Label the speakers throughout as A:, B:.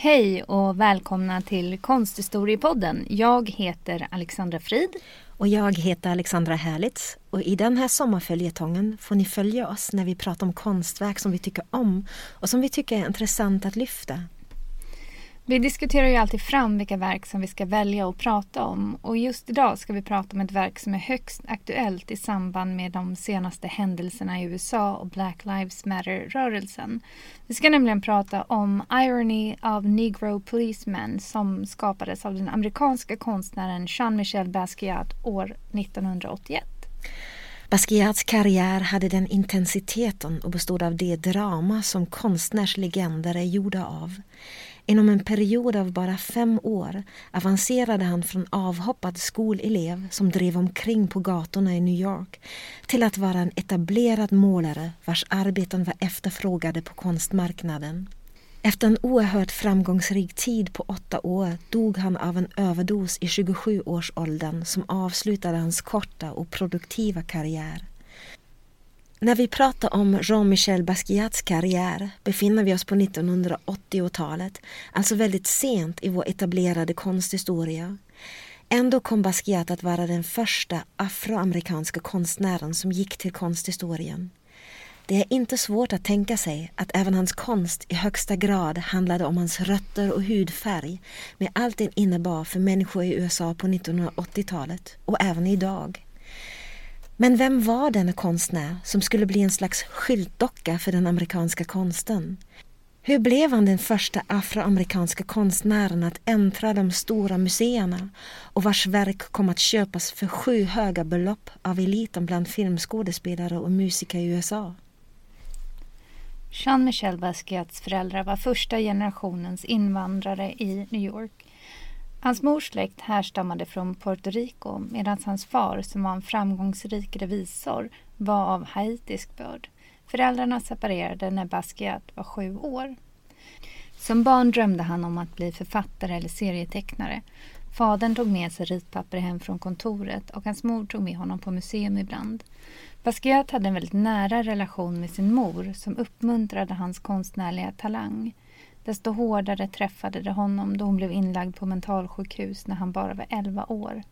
A: Hej och välkomna till Konsthistoriepodden. Jag heter Alexandra Frid.
B: Och jag heter Alexandra Härlitz och i den här sommarföljetongen får ni följa oss när vi pratar om konstverk som vi tycker om och som vi tycker är intressant att lyfta.
A: Vi diskuterar ju alltid fram vilka verk som vi ska välja att prata om och just idag ska vi prata om ett verk som är högst aktuellt i samband med de senaste händelserna i USA och Black Lives Matter-rörelsen. Vi ska nämligen prata om Irony of Negro Policemen som skapades av den amerikanska konstnären Jean-Michel Basquiat år 1981.
B: Basquiats karriär hade den intensiteten och bestod av det drama som konstnärslegender är gjorda av. Inom en period av bara fem år avancerade han från avhoppad skolelev som drev omkring på gatorna i New York till att vara en etablerad målare vars arbeten var efterfrågade på konstmarknaden. Efter en oerhört framgångsrik tid på åtta år dog han av en överdos i 27-årsåldern som avslutade hans korta och produktiva karriär. När vi pratar om Jean-Michel Basquiats karriär befinner vi oss på 1980-talet, alltså väldigt sent i vår etablerade konsthistoria. Ändå kom Basquiat att vara den första afroamerikanska konstnären som gick till konsthistorien. Det är inte svårt att tänka sig att även hans konst i högsta grad handlade om hans rötter och hudfärg med allt det innebar för människor i USA på 1980-talet och även idag. Men vem var denna konstnär som skulle bli en slags skyltdocka för den amerikanska konsten? Hur blev han den första afroamerikanska konstnären att äntra de stora museerna och vars verk kom att köpas för sju höga belopp av eliten bland filmskådespelare och musiker i USA?
A: Jean-Michel Basquiats föräldrar var första generationens invandrare i New York. Hans mors släkt härstammade från Puerto Rico medan hans far, som var en framgångsrik revisor, var av haitisk börd. Föräldrarna separerade när Basquiat var sju år. Som barn drömde han om att bli författare eller serietecknare. Fadern tog med sig ritpapper hem från kontoret och hans mor tog med honom på museum ibland. Basquiat hade en väldigt nära relation med sin mor som uppmuntrade hans konstnärliga talang desto hårdare träffade det honom då hon blev inlagd på mentalsjukhus när han bara var 11 år.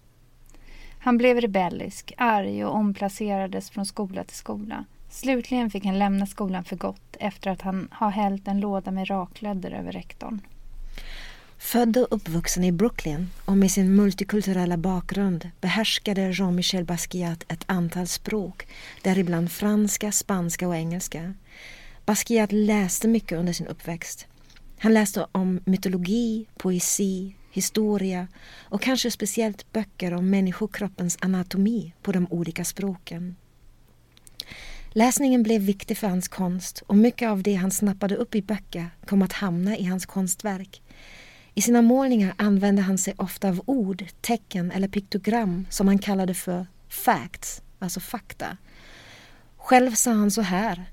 A: Han blev rebellisk, arg och omplacerades från skola till skola. Slutligen fick han lämna skolan för gott efter att han har hällt en låda med raklödder över rektorn.
B: Född och uppvuxen i Brooklyn och med sin multikulturella bakgrund behärskade Jean-Michel Basquiat ett antal språk, däribland franska, spanska och engelska. Basquiat läste mycket under sin uppväxt. Han läste om mytologi, poesi, historia och kanske speciellt böcker om människokroppens anatomi på de olika språken. Läsningen blev viktig för hans konst och mycket av det han snappade upp i böcker kom att hamna i hans konstverk. I sina målningar använde han sig ofta av ord, tecken eller piktogram som han kallade för facts, alltså fakta. Själv sa han så här.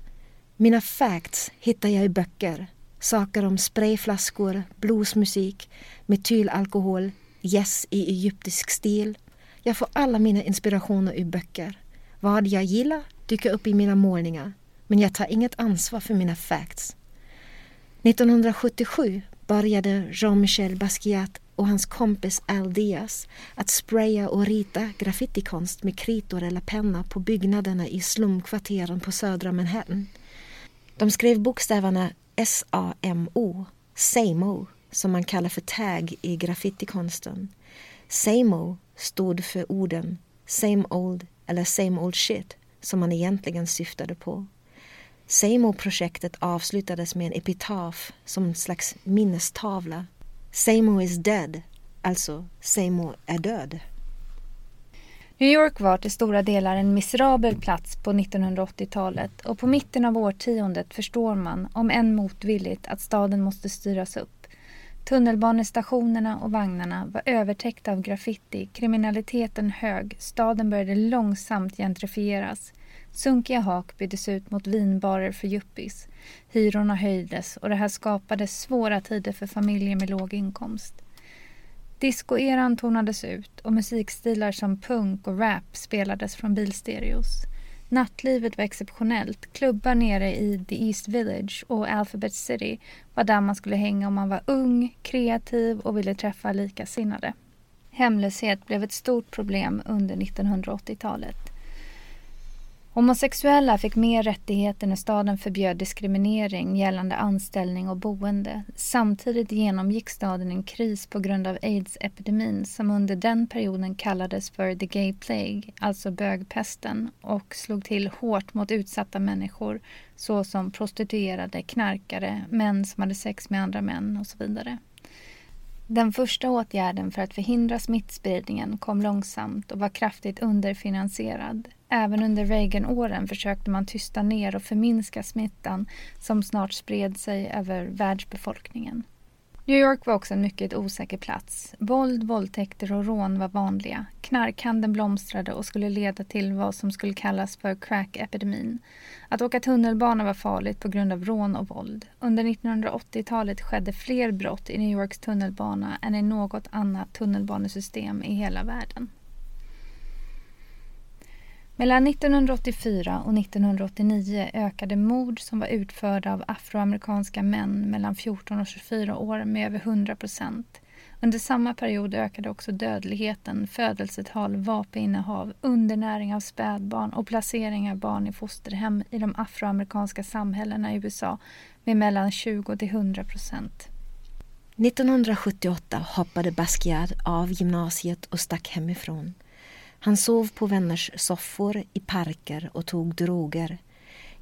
B: Mina facts hittar jag i böcker saker om sprayflaskor, bluesmusik, metylalkohol, gäss i egyptisk stil. Jag får alla mina inspirationer ur böcker. Vad jag gillar dyker upp i mina målningar, men jag tar inget ansvar för mina facts. 1977 började Jean-Michel Basquiat och hans kompis Al Diaz att spraya och rita graffitikonst med kritor eller penna på byggnaderna i slumkvarteren på södra Manhattan. De skrev bokstäverna S-A-M-O, SAMO, som man kallar för tag i graffitikonsten. SAMO stod för orden same old eller same old shit som man egentligen syftade på. SAMO-projektet avslutades med en epitaf som en slags minnestavla. SAMO is dead, alltså SAMO är död.
A: New York var till stora delar en miserabel plats på 1980-talet och på mitten av årtiondet förstår man, om än motvilligt, att staden måste styras upp. Tunnelbanestationerna och vagnarna var övertäckta av graffiti, kriminaliteten hög, staden började långsamt gentrifieras. Sunkiga hak byttes ut mot vinbarer för yuppies. Hyrorna höjdes och det här skapade svåra tider för familjer med låg inkomst. Discoeran tonades ut och musikstilar som punk och rap spelades från bilstereos. Nattlivet var exceptionellt. Klubbar nere i The East Village och Alphabet City var där man skulle hänga om man var ung, kreativ och ville träffa likasinnade. Hemlöshet blev ett stort problem under 1980-talet. Homosexuella fick mer rättigheter när staden förbjöd diskriminering gällande anställning och boende. Samtidigt genomgick staden en kris på grund av aids-epidemin som under den perioden kallades för the gay plague, alltså bögpesten, och slog till hårt mot utsatta människor såsom prostituerade, knarkare, män som hade sex med andra män och så vidare. Den första åtgärden för att förhindra smittspridningen kom långsamt och var kraftigt underfinansierad. Även under Reagan-åren försökte man tysta ner och förminska smittan som snart spred sig över världsbefolkningen. New York var också en mycket osäker plats. Våld, våldtäkter och rån var vanliga. Knarkhandeln blomstrade och skulle leda till vad som skulle kallas för crack-epidemin. Att åka tunnelbana var farligt på grund av rån och våld. Under 1980-talet skedde fler brott i New Yorks tunnelbana än i något annat tunnelbanesystem i hela världen. Mellan 1984 och 1989 ökade mord som var utförda av afroamerikanska män mellan 14 och 24 år med över 100 procent. Under samma period ökade också dödligheten, födelsetal, vapeninnehav, undernäring av spädbarn och placering av barn i fosterhem i de afroamerikanska samhällena i USA med mellan 20 till 100 procent.
B: 1978 hoppade Basquiat av gymnasiet och stack hemifrån. Han sov på vänners soffor i parker och tog droger.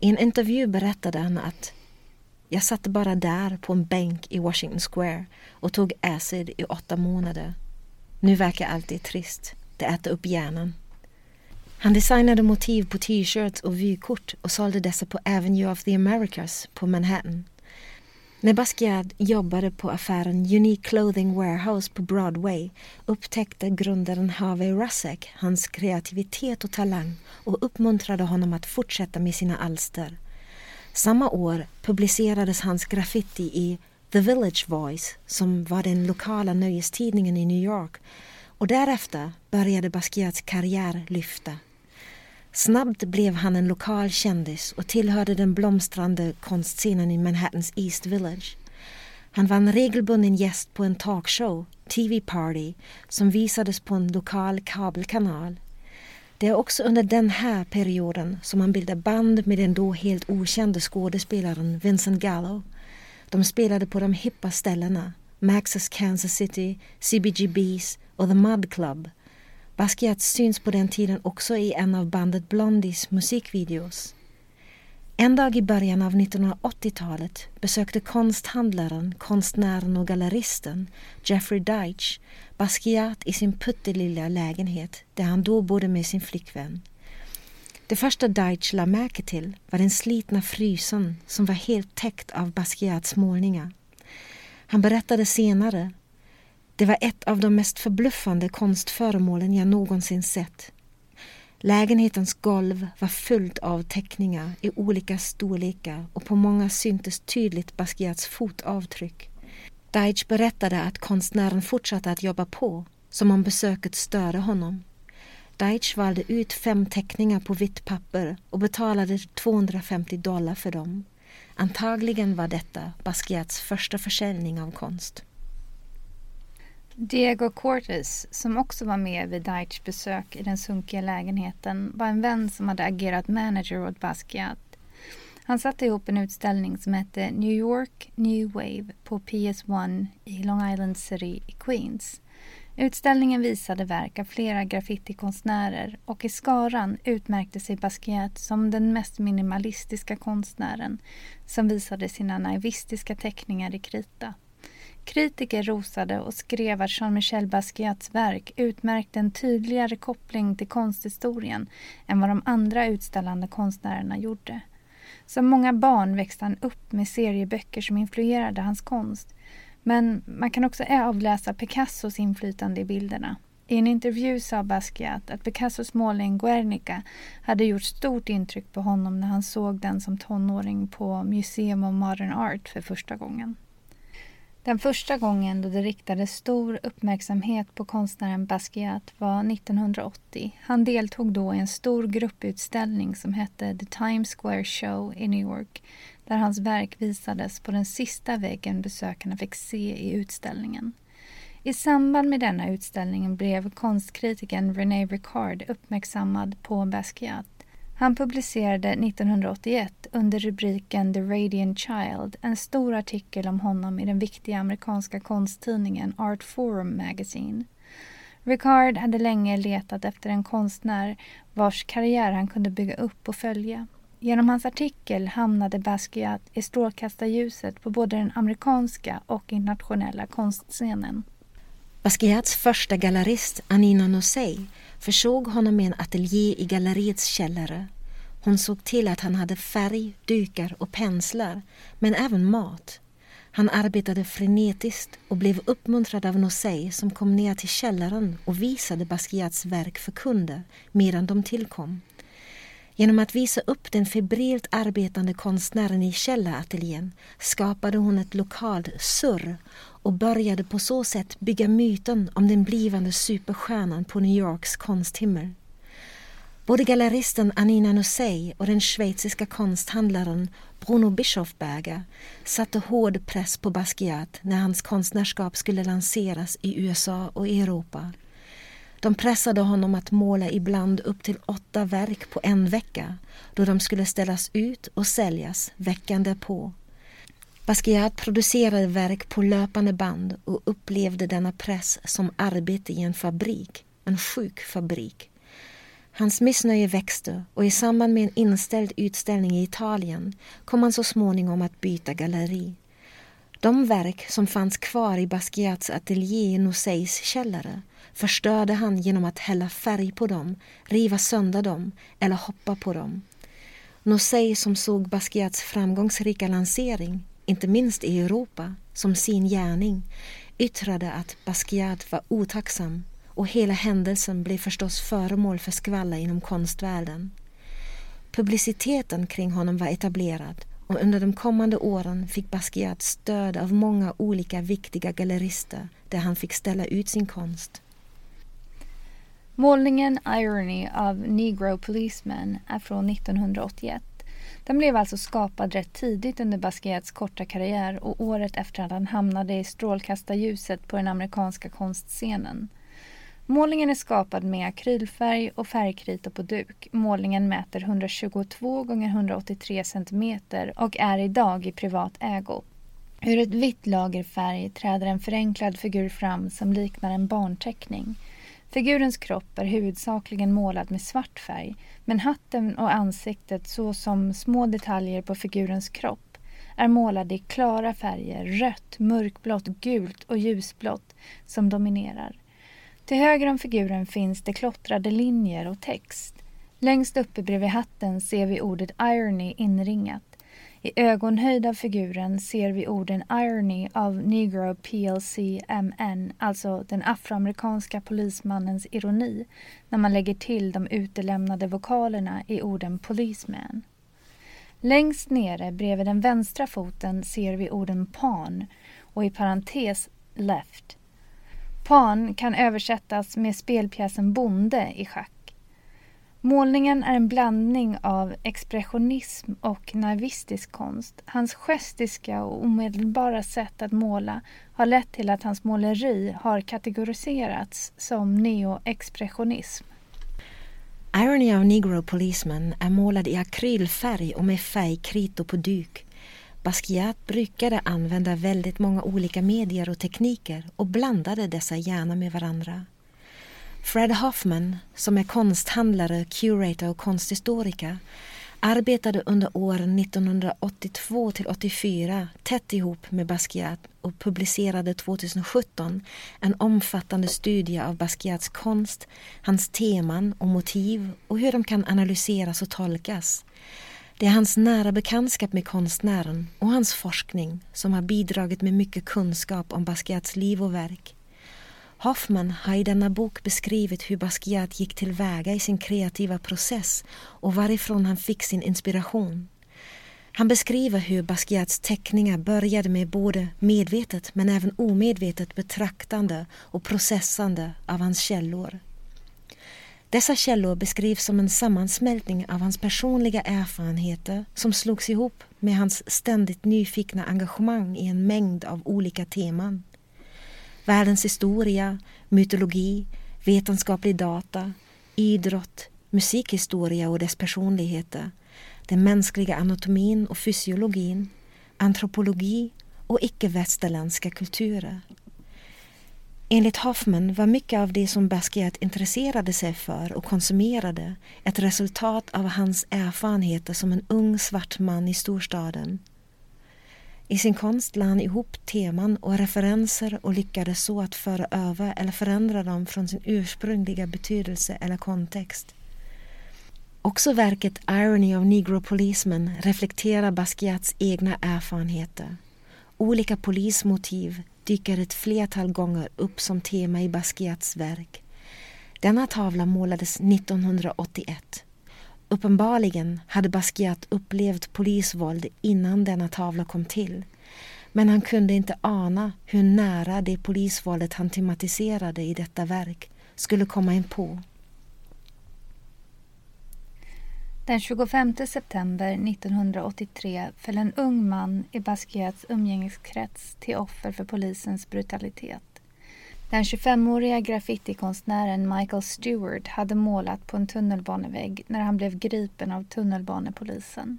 B: I en intervju berättade han att jag satt bara där på en bänk i Washington Square och tog acid i åtta månader. Nu verkar allt det trist. Det äter upp hjärnan. Han designade motiv på t-shirts och vykort och sålde dessa på Avenue of the Americas på Manhattan. När Basquiat jobbade på affären Unique Clothing Warehouse på Broadway upptäckte grundaren Harvey Russek hans kreativitet och talang och uppmuntrade honom att fortsätta med sina alster. Samma år publicerades hans graffiti i The Village Voice som var den lokala nöjestidningen i New York och därefter började Basquiats karriär lyfta. Snabbt blev han en lokal kändis och tillhörde den blomstrande konstscenen i Manhattans East Village. Han var en regelbunden gäst på en talkshow, TV Party, som visades på en lokal kabelkanal. Det är också under den här perioden som han bildade band med den då helt okände skådespelaren Vincent Gallo. De spelade på de hippa ställena, Max's Kansas City, CBGB's och The Mud Club Basquiat syns på den tiden också i en av bandet Blondies musikvideos. En dag i början av 1980-talet besökte konsthandlaren, konstnären och galleristen Jeffrey Deitch Basquiat i sin pyttelilla lägenhet där han då bodde med sin flickvän. Det första Deitch la märke till var den slitna frysen som var helt täckt av Basquiats målningar. Han berättade senare det var ett av de mest förbluffande konstföremålen jag någonsin sett. Lägenhetens golv var fullt av teckningar i olika storlekar och på många syntes tydligt Basquiats fotavtryck. Deitch berättade att konstnären fortsatte att jobba på, som om besöket störde honom. Deitch valde ut fem teckningar på vitt papper och betalade 250 dollar för dem. Antagligen var detta Basquiats första försäljning av konst.
A: Diego Cortes, som också var med vid Deitchs besök i den sunkiga lägenheten, var en vän som hade agerat manager åt Basquiat. Han satte ihop en utställning som hette New York New Wave på PS1 i Long Island City i Queens. Utställningen visade verk av flera graffitikonstnärer och i skaran utmärkte sig Basquiat som den mest minimalistiska konstnären som visade sina naivistiska teckningar i krita. Kritiker rosade och skrev att Jean-Michel Basquiats verk utmärkte en tydligare koppling till konsthistorien än vad de andra utställande konstnärerna gjorde. Som många barn växte han upp med serieböcker som influerade hans konst. Men man kan också avläsa Picassos inflytande i bilderna. I en intervju sa Basquiat att Picassos målning Guernica hade gjort stort intryck på honom när han såg den som tonåring på Museum of Modern Art för första gången. Den första gången då det riktades stor uppmärksamhet på konstnären Basquiat var 1980. Han deltog då i en stor grupputställning som hette The Times Square Show i New York där hans verk visades på den sista väggen besökarna fick se i utställningen. I samband med denna utställning blev konstkritikern René Ricard uppmärksammad på Basquiat. Han publicerade 1981 under rubriken The Radiant Child en stor artikel om honom i den viktiga amerikanska konsttidningen Art Forum Magazine. Ricard hade länge letat efter en konstnär vars karriär han kunde bygga upp och följa. Genom hans artikel hamnade Basquiat i strålkastarljuset på både den amerikanska och internationella konstscenen.
B: Basquiats första gallerist, Anina Nosey, försåg honom med en ateljé i galleriets källare. Hon såg till att han hade färg, dukar och penslar, men även mat. Han arbetade frenetiskt och blev uppmuntrad av Nosei som kom ner till källaren och visade Basquiats verk för kunder medan de tillkom. Genom att visa upp den febrilt arbetande konstnären i källarateljén skapade hon ett lokalt surr och började på så sätt bygga myten om den blivande superstjärnan på New Yorks konsthimmel. Både galleristen Anina Nussey och den schweiziska konsthandlaren Bruno Bischofberger satte hård press på Basquiat när hans konstnärskap skulle lanseras i USA och Europa. De pressade honom att måla ibland upp till åtta verk på en vecka då de skulle ställas ut och säljas veckan därpå. Basquiat producerade verk på löpande band och upplevde denna press som arbete i en fabrik, en sjuk fabrik. Hans missnöje växte och i samband med en inställd utställning i Italien kom han så småningom att byta galleri. De verk som fanns kvar i Basquiats ateljé i Noseis källare förstörde han genom att hälla färg på dem, riva sönder dem eller hoppa på dem. Nosey som såg Basquiats framgångsrika lansering inte minst i Europa, som sin gärning yttrade att Basquiat var otacksam och hela händelsen blev förstås föremål för skvaller inom konstvärlden. Publiciteten kring honom var etablerad och under de kommande åren fick Basquiat stöd av många olika viktiga gallerister där han fick ställa ut sin konst.
A: Målningen Irony av Negro Policemen är från 1981 den blev alltså skapad rätt tidigt under Basquiats korta karriär och året efter att han hamnade i strålkastarljuset på den amerikanska konstscenen. Målningen är skapad med akrylfärg och färgkrita på duk. Målningen mäter 122 x 183 cm och är idag i privat ägo. Ur ett vitt lager färg träder en förenklad figur fram som liknar en barnteckning. Figurens kropp är huvudsakligen målad med svart färg men hatten och ansiktet såsom små detaljer på figurens kropp är målade i klara färger, rött, mörkblått, gult och ljusblått som dominerar. Till höger om figuren finns det klottrade linjer och text. Längst uppe bredvid hatten ser vi ordet irony inringat. I ögonhöjd av figuren ser vi orden Irony av Negro PLC MN, alltså den afroamerikanska polismannens ironi, när man lägger till de utelämnade vokalerna i orden Policeman. Längst nere bredvid den vänstra foten ser vi orden Pawn och i parentes Left. Pan kan översättas med spelpjäsen Bonde i schack. Målningen är en blandning av expressionism och naivistisk konst. Hans gestiska och omedelbara sätt att måla har lett till att hans måleri har kategoriserats som neoexpressionism.
B: Irony of Negro Policeman är målad i akrylfärg och med färgkrito på duk. Basquiat brukade använda väldigt många olika medier och tekniker och blandade dessa gärna med varandra. Fred Hoffman, som är konsthandlare, curator och konsthistoriker arbetade under åren 1982 till 84 tätt ihop med Basquiat och publicerade 2017 en omfattande studie av Basquiats konst, hans teman och motiv och hur de kan analyseras och tolkas. Det är hans nära bekantskap med konstnären och hans forskning som har bidragit med mycket kunskap om Basquiats liv och verk. Hoffman har i denna bok beskrivit hur Basquiat gick tillväga i sin kreativa process och varifrån han fick sin inspiration. Han beskriver hur Basquiats teckningar började med både medvetet men även omedvetet betraktande och processande av hans källor. Dessa källor beskrivs som en sammansmältning av hans personliga erfarenheter som slogs ihop med hans ständigt nyfikna engagemang i en mängd av olika teman. Världens historia, mytologi, vetenskaplig data, idrott, musikhistoria och dess personligheter, den mänskliga anatomin och fysiologin, antropologi och icke-västerländska kulturer. Enligt Hoffman var mycket av det som Basquiat intresserade sig för och konsumerade ett resultat av hans erfarenheter som en ung svart man i storstaden. I sin konst lade han ihop teman och referenser och lyckades så att föra över eller förändra dem från sin ursprungliga betydelse eller kontext. Också verket Irony of Negro Policemen reflekterar Basquiats egna erfarenheter. Olika polismotiv dyker ett flertal gånger upp som tema i Basquiats verk. Denna tavla målades 1981. Uppenbarligen hade Basquiat upplevt polisvåld innan denna tavla kom till. Men han kunde inte ana hur nära det polisvåldet han tematiserade i detta verk skulle komma in på.
A: Den 25 september 1983 föll en ung man i Basquiats umgängeskrets till offer för polisens brutalitet. Den 25-åriga graffitikonstnären Michael Stewart hade målat på en tunnelbanevägg när han blev gripen av tunnelbanepolisen.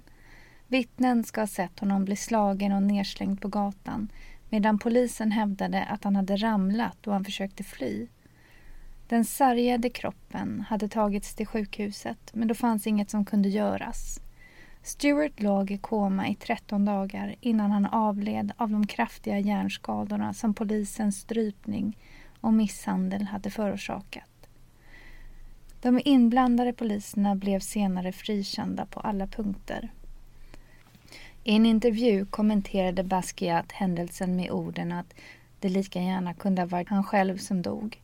A: Vittnen ska ha sett honom bli slagen och nerslängd på gatan medan polisen hävdade att han hade ramlat då han försökte fly. Den sargade kroppen hade tagits till sjukhuset men då fanns inget som kunde göras. Stewart låg i koma i 13 dagar innan han avled av de kraftiga hjärnskadorna som polisens strypning och misshandel hade förorsakat. De inblandade poliserna blev senare frikända på alla punkter. I en intervju kommenterade Basquiat händelsen med orden att det lika gärna kunde ha varit han själv som dog.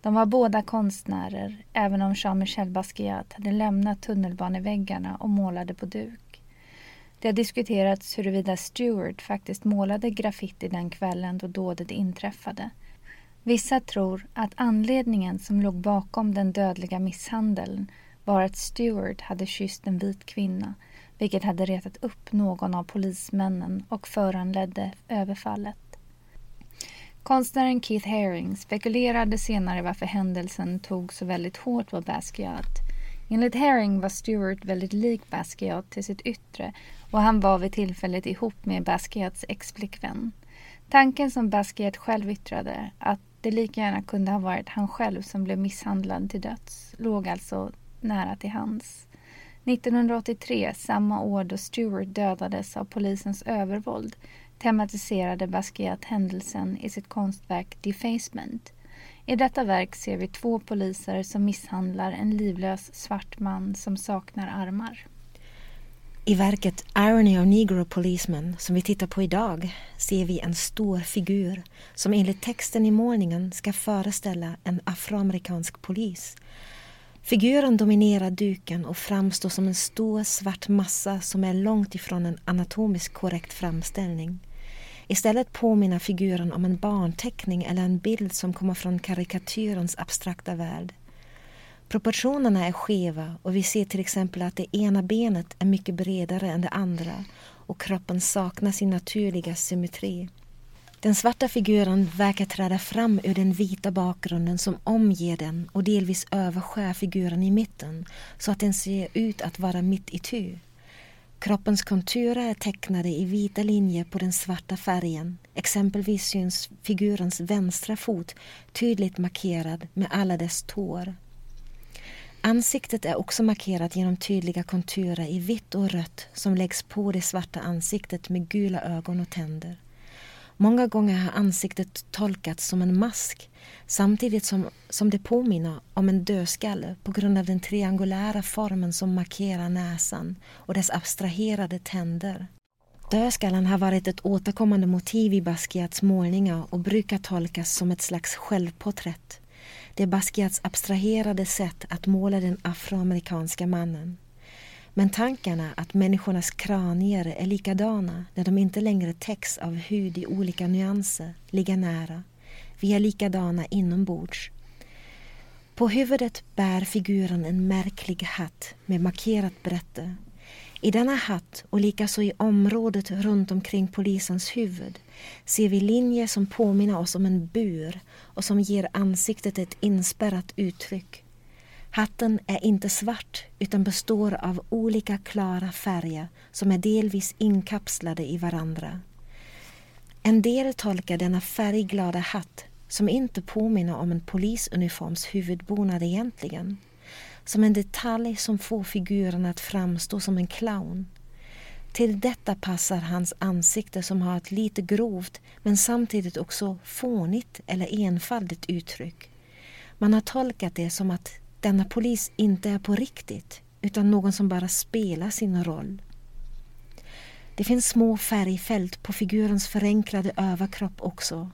A: De var båda konstnärer, även om Jean-Michel Basquiat hade lämnat tunnelbaneväggarna och målade på duk. Det har diskuterats huruvida Stewart faktiskt målade graffiti den kvällen då dådet inträffade. Vissa tror att anledningen som låg bakom den dödliga misshandeln var att Stewart hade kysst en vit kvinna vilket hade retat upp någon av polismännen och föranledde överfallet. Konstnären Keith Haring spekulerade senare varför händelsen tog så väldigt hårt på Basquiat. Enligt Haring var Stewart väldigt lik Basquiat till sitt yttre och han var vid tillfället ihop med Basquiats exflickvän. Tanken som Basquiat själv yttrade, att det lika gärna kunde ha varit han själv som blev misshandlad till döds, låg alltså nära till hands. 1983, samma år då Stewart dödades av polisens övervåld, tematiserade Basquiat händelsen i sitt konstverk Defacement. I detta verk ser vi två poliser som misshandlar en livlös svart man som saknar armar.
B: I verket Irony of Negro Policeman som vi tittar på idag ser vi en stor figur som enligt texten i målningen ska föreställa en afroamerikansk polis. Figuren dominerar duken och framstår som en stor svart massa som är långt ifrån en anatomiskt korrekt framställning. Istället påminner figuren om en barnteckning eller en bild som kommer från karikatyrens abstrakta värld. Proportionerna är skeva och vi ser till exempel att det ena benet är mycket bredare än det andra och kroppen saknar sin naturliga symmetri. Den svarta figuren verkar träda fram ur den vita bakgrunden som omger den och delvis överskär figuren i mitten så att den ser ut att vara mitt i tu. Kroppens konturer är tecknade i vita linjer på den svarta färgen. Exempelvis syns figurens vänstra fot tydligt markerad med alla dess tår. Ansiktet är också markerat genom tydliga konturer i vitt och rött som läggs på det svarta ansiktet med gula ögon och tänder. Många gånger har ansiktet tolkats som en mask samtidigt som, som det påminner om en dödskalle på grund av den triangulära formen som markerar näsan och dess abstraherade tänder. Dödskallen har varit ett återkommande motiv i Basquiats målningar och brukar tolkas som ett slags självporträtt. Det är Basquiats abstraherade sätt att måla den afroamerikanska mannen. Men tankarna att människornas kranier är likadana när de inte längre täcks av hud i olika nyanser ligger nära. Vi är likadana inombords. På huvudet bär figuren en märklig hatt med markerat brätte. I denna hatt och likaså i området runt omkring polisens huvud ser vi linjer som påminner oss om en bur och som ger ansiktet ett inspärrat uttryck. Hatten är inte svart utan består av olika klara färger som är delvis inkapslade i varandra. En del tolkar denna färgglada hatt som inte påminner om en polisuniforms huvudbonad egentligen. Som en detalj som får figuren att framstå som en clown. Till detta passar hans ansikte som har ett lite grovt men samtidigt också fånigt eller enfaldigt uttryck. Man har tolkat det som att denna polis inte är på riktigt utan någon som bara spelar sin roll. Det finns små färgfält på figurens förenklade överkropp också.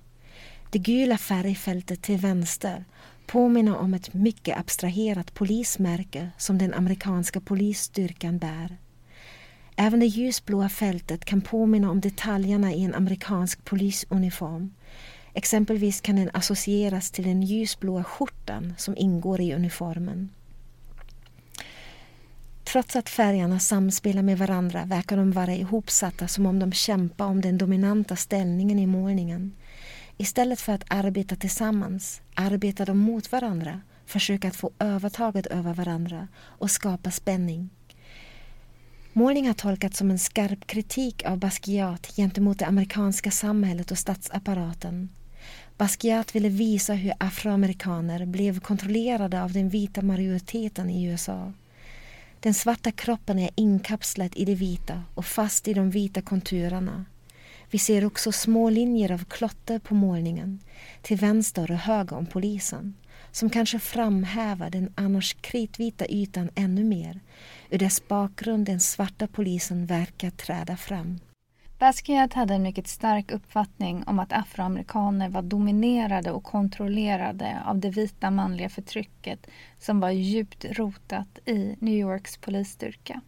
B: Det gula färgfältet till vänster påminner om ett mycket abstraherat polismärke som den amerikanska polisstyrkan bär. Även det ljusblåa fältet kan påminna om detaljerna i en amerikansk polisuniform Exempelvis kan den associeras till den ljusblåa skjortan som ingår i uniformen. Trots att färgerna samspelar med varandra verkar de vara ihopsatta som om de kämpar om den dominanta ställningen i målningen. Istället för att arbeta tillsammans arbetar de mot varandra, försöker att få övertaget över varandra och skapa spänning. Målning har tolkats som en skarp kritik av Basquiat gentemot det amerikanska samhället och statsapparaten. Basquiat ville visa hur afroamerikaner blev kontrollerade av den vita majoriteten i USA. Den svarta kroppen är inkapslad i det vita och fast i de vita konturerna. Vi ser också små linjer av klotter på målningen, till vänster och höger om polisen, som kanske framhäver den annars kritvita ytan ännu mer. Ur dess bakgrund den svarta polisen verkar träda fram.
A: Basquiat hade en mycket stark uppfattning om att afroamerikaner var dominerade och kontrollerade av det vita manliga förtrycket som var djupt rotat i New Yorks polisstyrka.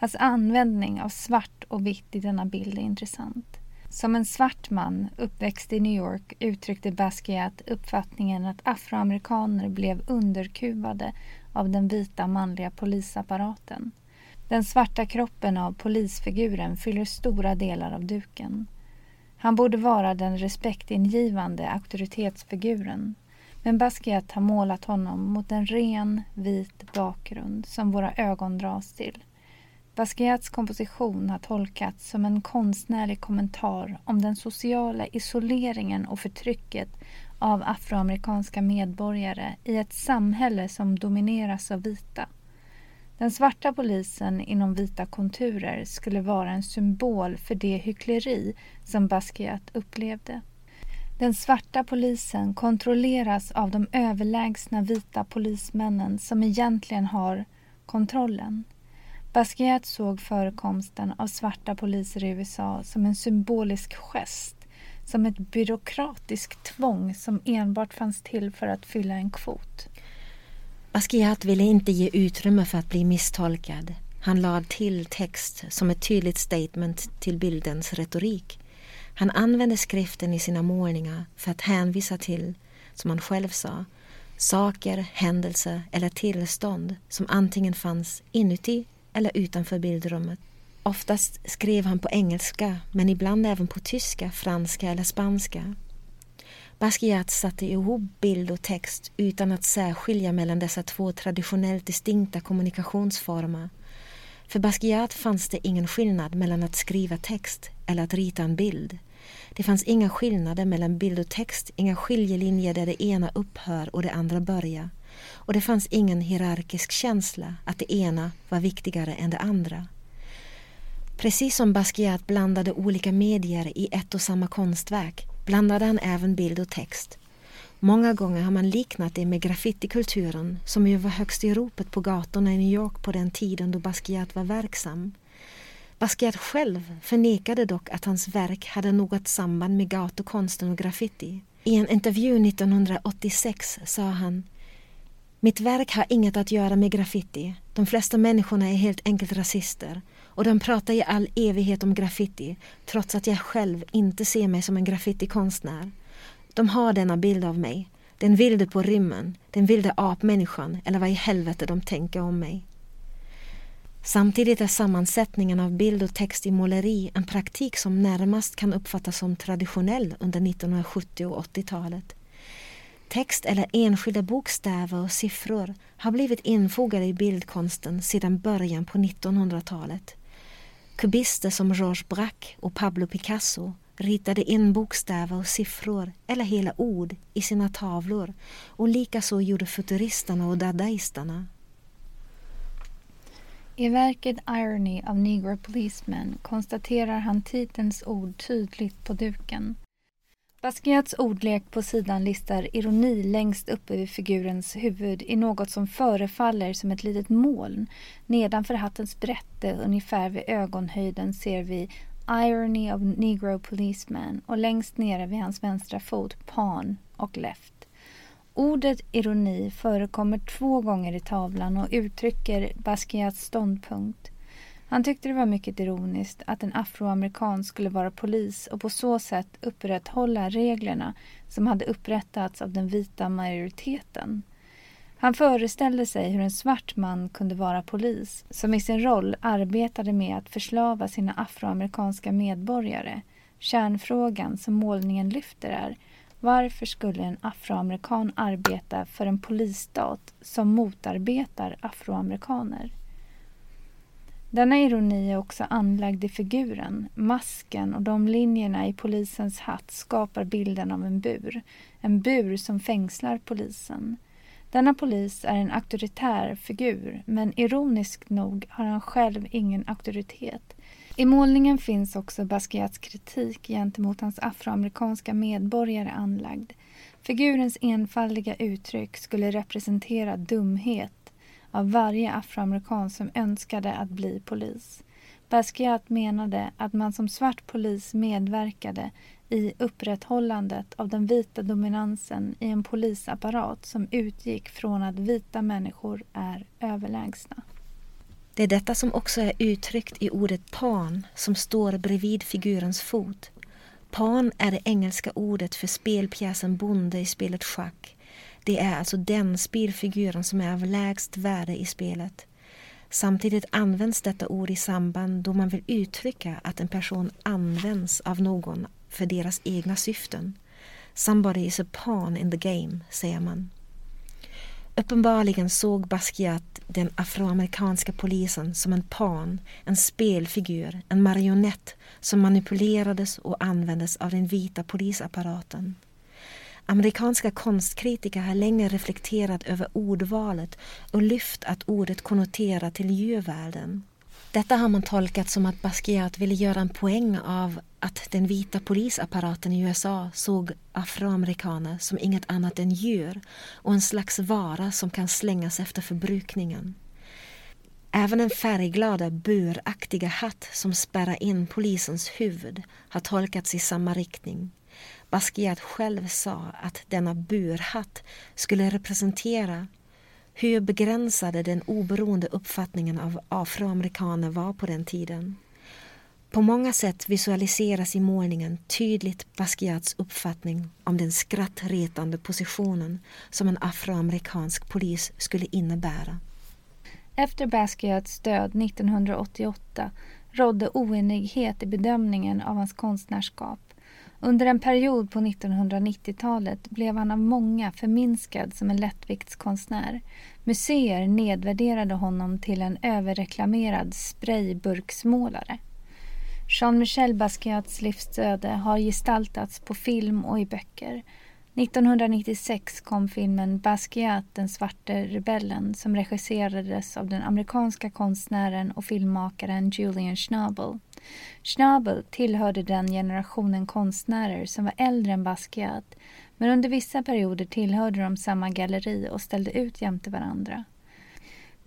A: Hans användning av svart och vitt i denna bild är intressant. Som en svart man uppväxt i New York uttryckte Basquiat uppfattningen att afroamerikaner blev underkuvade av den vita manliga polisapparaten. Den svarta kroppen av polisfiguren fyller stora delar av duken. Han borde vara den respektingivande auktoritetsfiguren. Men Basquiat har målat honom mot en ren, vit bakgrund som våra ögon dras till. Basquiats komposition har tolkats som en konstnärlig kommentar om den sociala isoleringen och förtrycket av afroamerikanska medborgare i ett samhälle som domineras av vita. Den svarta polisen inom vita konturer skulle vara en symbol för det hyckleri som Basquiat upplevde. Den svarta polisen kontrolleras av de överlägsna vita polismännen som egentligen har kontrollen. Basquiat såg förekomsten av svarta poliser i USA som en symbolisk gest, som ett byråkratiskt tvång som enbart fanns till för att fylla en kvot.
B: Basquiat ville inte ge utrymme för att bli misstolkad. Han lade till text som ett tydligt statement till bildens retorik. Han använde skriften i sina målningar för att hänvisa till, som han själv sa, saker, händelser eller tillstånd som antingen fanns inuti eller utanför bildrummet. Oftast skrev han på engelska men ibland även på tyska, franska eller spanska. Basquiat satte ihop bild och text utan att särskilja mellan dessa två traditionellt distinkta kommunikationsformer. För Basquiat fanns det ingen skillnad mellan att skriva text eller att rita en bild. Det fanns inga skillnader mellan bild och text, inga skiljelinjer där det ena upphör och det andra börjar. Och det fanns ingen hierarkisk känsla att det ena var viktigare än det andra. Precis som Basquiat blandade olika medier i ett och samma konstverk blandade han även bild och text. Många gånger har man liknat det med graffitikulturen som ju var högst i ropet på gatorna i New York på den tiden då Basquiat var verksam. Basquiat själv förnekade dock att hans verk hade något samband med gatukonsten och graffiti. I en intervju 1986 sa han mitt verk har inget att göra med graffiti. De flesta människorna är helt enkelt rasister och de pratar i all evighet om graffiti trots att jag själv inte ser mig som en graffitikonstnär. De har denna bild av mig. Den vilde på rymmen, den vilde apmänniskan eller vad i helvete de tänker om mig. Samtidigt är sammansättningen av bild och text i måleri en praktik som närmast kan uppfattas som traditionell under 1970 och 80-talet. Text eller enskilda bokstäver och siffror har blivit infogade i bildkonsten sedan början på 1900-talet. Kubister som Georges Braque och Pablo Picasso ritade in bokstäver och siffror eller hela ord i sina tavlor och likaså gjorde futuristerna och dadaisterna.
A: I verket Irony av Negro Policeman konstaterar han titelns ord tydligt på duken. Basquiats ordlek på sidan listar ironi längst uppe vid figurens huvud i något som förefaller som ett litet moln. Nedanför hattens brätte, ungefär vid ögonhöjden, ser vi Irony of Negro Policeman och längst nere vid hans vänstra fot Pan, och Left. Ordet ironi förekommer två gånger i tavlan och uttrycker Basquiats ståndpunkt. Han tyckte det var mycket ironiskt att en afroamerikan skulle vara polis och på så sätt upprätthålla reglerna som hade upprättats av den vita majoriteten. Han föreställde sig hur en svart man kunde vara polis som i sin roll arbetade med att förslava sina afroamerikanska medborgare. Kärnfrågan som målningen lyfter är varför skulle en afroamerikan arbeta för en polisstat som motarbetar afroamerikaner? Denna ironi är också anlagd i figuren. Masken och de linjerna i polisens hatt skapar bilden av en bur. En bur som fängslar polisen. Denna polis är en auktoritär figur men ironiskt nog har han själv ingen auktoritet. I målningen finns också Basquiats kritik gentemot hans afroamerikanska medborgare anlagd. Figurens enfaldiga uttryck skulle representera dumhet av varje afroamerikan som önskade att bli polis. Basquiat menade att man som svart polis medverkade i upprätthållandet av den vita dominansen i en polisapparat som utgick från att vita människor är överlägsna.
B: Det är detta som också är uttryckt i ordet pan som står bredvid figurens fot. Pan är det engelska ordet för spelpjäsen bonde i spelet schack. Det är alltså den spelfiguren som är av lägst värde i spelet. Samtidigt används detta ord i samband då man vill uttrycka att en person används av någon för deras egna syften. Somebody is a pawn in the game, säger man. Uppenbarligen såg Basquiat den afroamerikanska polisen som en pan, en spelfigur, en marionett som manipulerades och användes av den vita polisapparaten. Amerikanska konstkritiker har länge reflekterat över ordvalet och lyft att ordet konnoterar till djurvärlden. Detta har man tolkat som att Basquiat ville göra en poäng av att den vita polisapparaten i USA såg afroamerikaner som inget annat än djur och en slags vara som kan slängas efter förbrukningen. Även den färgglada, buraktiga hatt som spärrar in polisens huvud har tolkats i samma riktning. Basquiat själv sa att denna burhatt skulle representera hur begränsade den oberoende uppfattningen av afroamerikaner var på den tiden. På många sätt visualiseras i målningen tydligt Basquiats uppfattning om den skrattretande positionen som en afroamerikansk polis skulle innebära.
A: Efter Basquiats död 1988 rådde oenighet i bedömningen av hans konstnärskap. Under en period på 1990-talet blev han av många förminskad som en lättviktskonstnär. Museer nedvärderade honom till en överreklamerad sprayburksmålare. Jean-Michel Basquiats livsöde har gestaltats på film och i böcker. 1996 kom filmen Basquiat, den svarte rebellen som regisserades av den amerikanska konstnären och filmmakaren Julian Schnabel. Schnabel tillhörde den generationen konstnärer som var äldre än Basquiat men under vissa perioder tillhörde de samma galleri och ställde ut jämte varandra.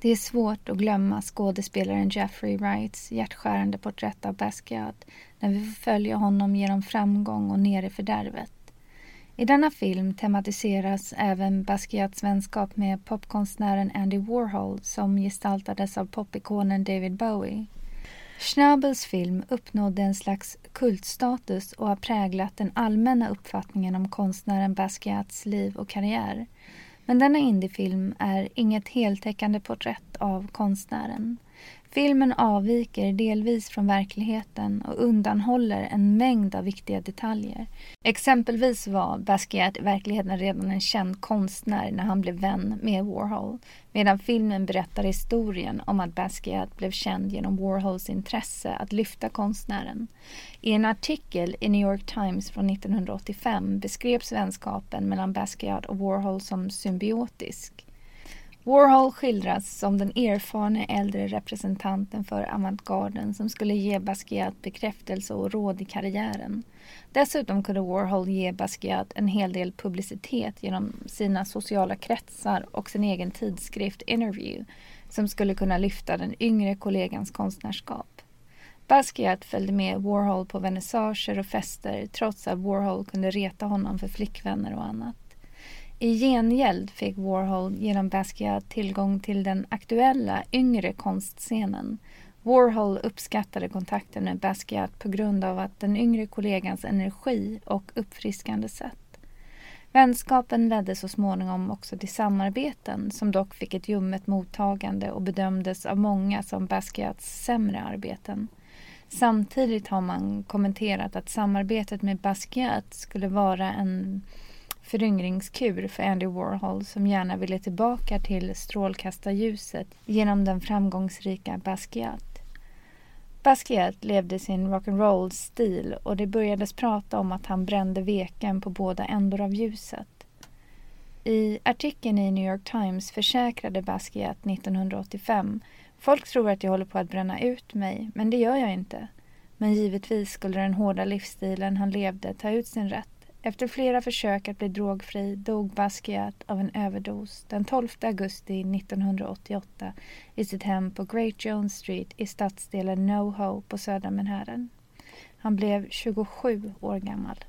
A: Det är svårt att glömma skådespelaren Jeffrey Wrights hjärtskärande porträtt av Basquiat när vi får följa honom genom framgång och ner i fördärvet. I denna film tematiseras även Basquiats vänskap med popkonstnären Andy Warhol som gestaltades av popikonen David Bowie. Schnabels film uppnådde en slags kultstatus och har präglat den allmänna uppfattningen om konstnären Basquiats liv och karriär. Men denna indiefilm är inget heltäckande porträtt av konstnären. Filmen avviker delvis från verkligheten och undanhåller en mängd av viktiga detaljer. Exempelvis var Basquiat i verkligheten redan en känd konstnär när han blev vän med Warhol medan filmen berättar historien om att Basquiat blev känd genom Warhols intresse att lyfta konstnären. I en artikel i New York Times från 1985 beskrevs vänskapen mellan Basquiat och Warhol som symbiotisk. Warhol skildras som den erfarne äldre representanten för avantgarden som skulle ge Basquiat bekräftelse och råd i karriären. Dessutom kunde Warhol ge Basquiat en hel del publicitet genom sina sociala kretsar och sin egen tidskrift Interview som skulle kunna lyfta den yngre kollegans konstnärskap. Basquiat följde med Warhol på vernissager och fester trots att Warhol kunde reta honom för flickvänner och annat. I gengäld fick Warhol genom Basquiat tillgång till den aktuella yngre konstscenen. Warhol uppskattade kontakten med Basquiat på grund av att den yngre kollegans energi och uppfriskande sätt. Vänskapen ledde så småningom också till samarbeten som dock fick ett ljummet mottagande och bedömdes av många som Basquiats sämre arbeten. Samtidigt har man kommenterat att samarbetet med Basquiat skulle vara en föryngringskur för Andy Warhol som gärna ville tillbaka till strålkastarljuset genom den framgångsrika Basquiat. Basquiat levde sin rock'n'roll-stil och det börjades prata om att han brände veken på båda ändar av ljuset. I artikeln i New York Times försäkrade Basquiat 1985 Folk tror att jag håller på att bränna ut mig, men det gör jag inte. Men givetvis skulle den hårda livsstilen han levde ta ut sin rätt. Efter flera försök att bli drogfri dog Basquiat av en överdos den 12 augusti 1988 i sitt hem på Great Jones Street i stadsdelen NoHo på södra Manhattan. Han blev 27 år gammal.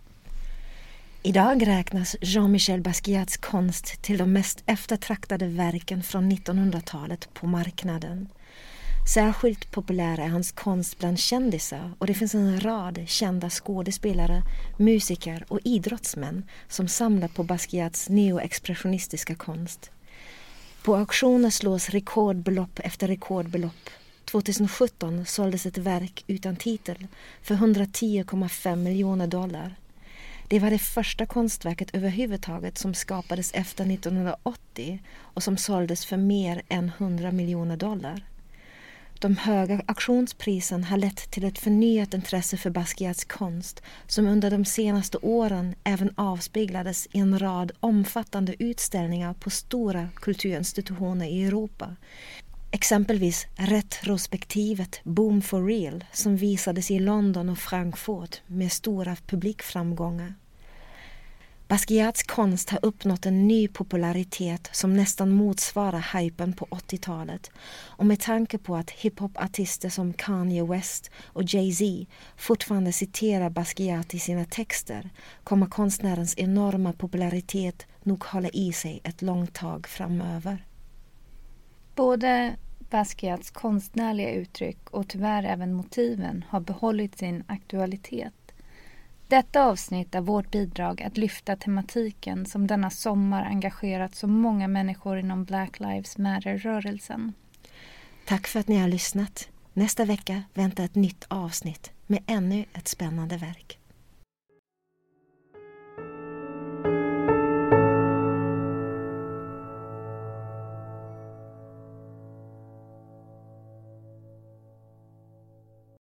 B: Idag räknas Jean-Michel Basquiats konst till de mest eftertraktade verken från 1900-talet på marknaden. Särskilt populär är hans konst bland kändisar och det finns en rad kända skådespelare, musiker och idrottsmän som samlar på Basquiats neoexpressionistiska konst. På auktioner slås rekordbelopp efter rekordbelopp. 2017 såldes ett verk utan titel för 110,5 miljoner dollar. Det var det första konstverket överhuvudtaget som skapades efter 1980 och som såldes för mer än 100 miljoner dollar. De höga auktionsprisen har lett till ett förnyat intresse för Basquiats konst som under de senaste åren även avspeglades i en rad omfattande utställningar på stora kulturinstitutioner i Europa. Exempelvis retrospektivet Boom for Real som visades i London och Frankfurt med stora publikframgångar. Basquiats konst har uppnått en ny popularitet som nästan motsvarar hypen på 80-talet och med tanke på att hiphopartister som Kanye West och Jay-Z fortfarande citerar Basquiat i sina texter kommer konstnärens enorma popularitet nog hålla i sig ett långt tag framöver.
A: Både Basquiats konstnärliga uttryck och tyvärr även motiven har behållit sin aktualitet detta avsnitt är vårt bidrag att lyfta tematiken som denna sommar engagerat så många människor inom Black Lives Matter-rörelsen.
B: Tack för att ni har lyssnat. Nästa vecka väntar ett nytt avsnitt med ännu ett spännande verk.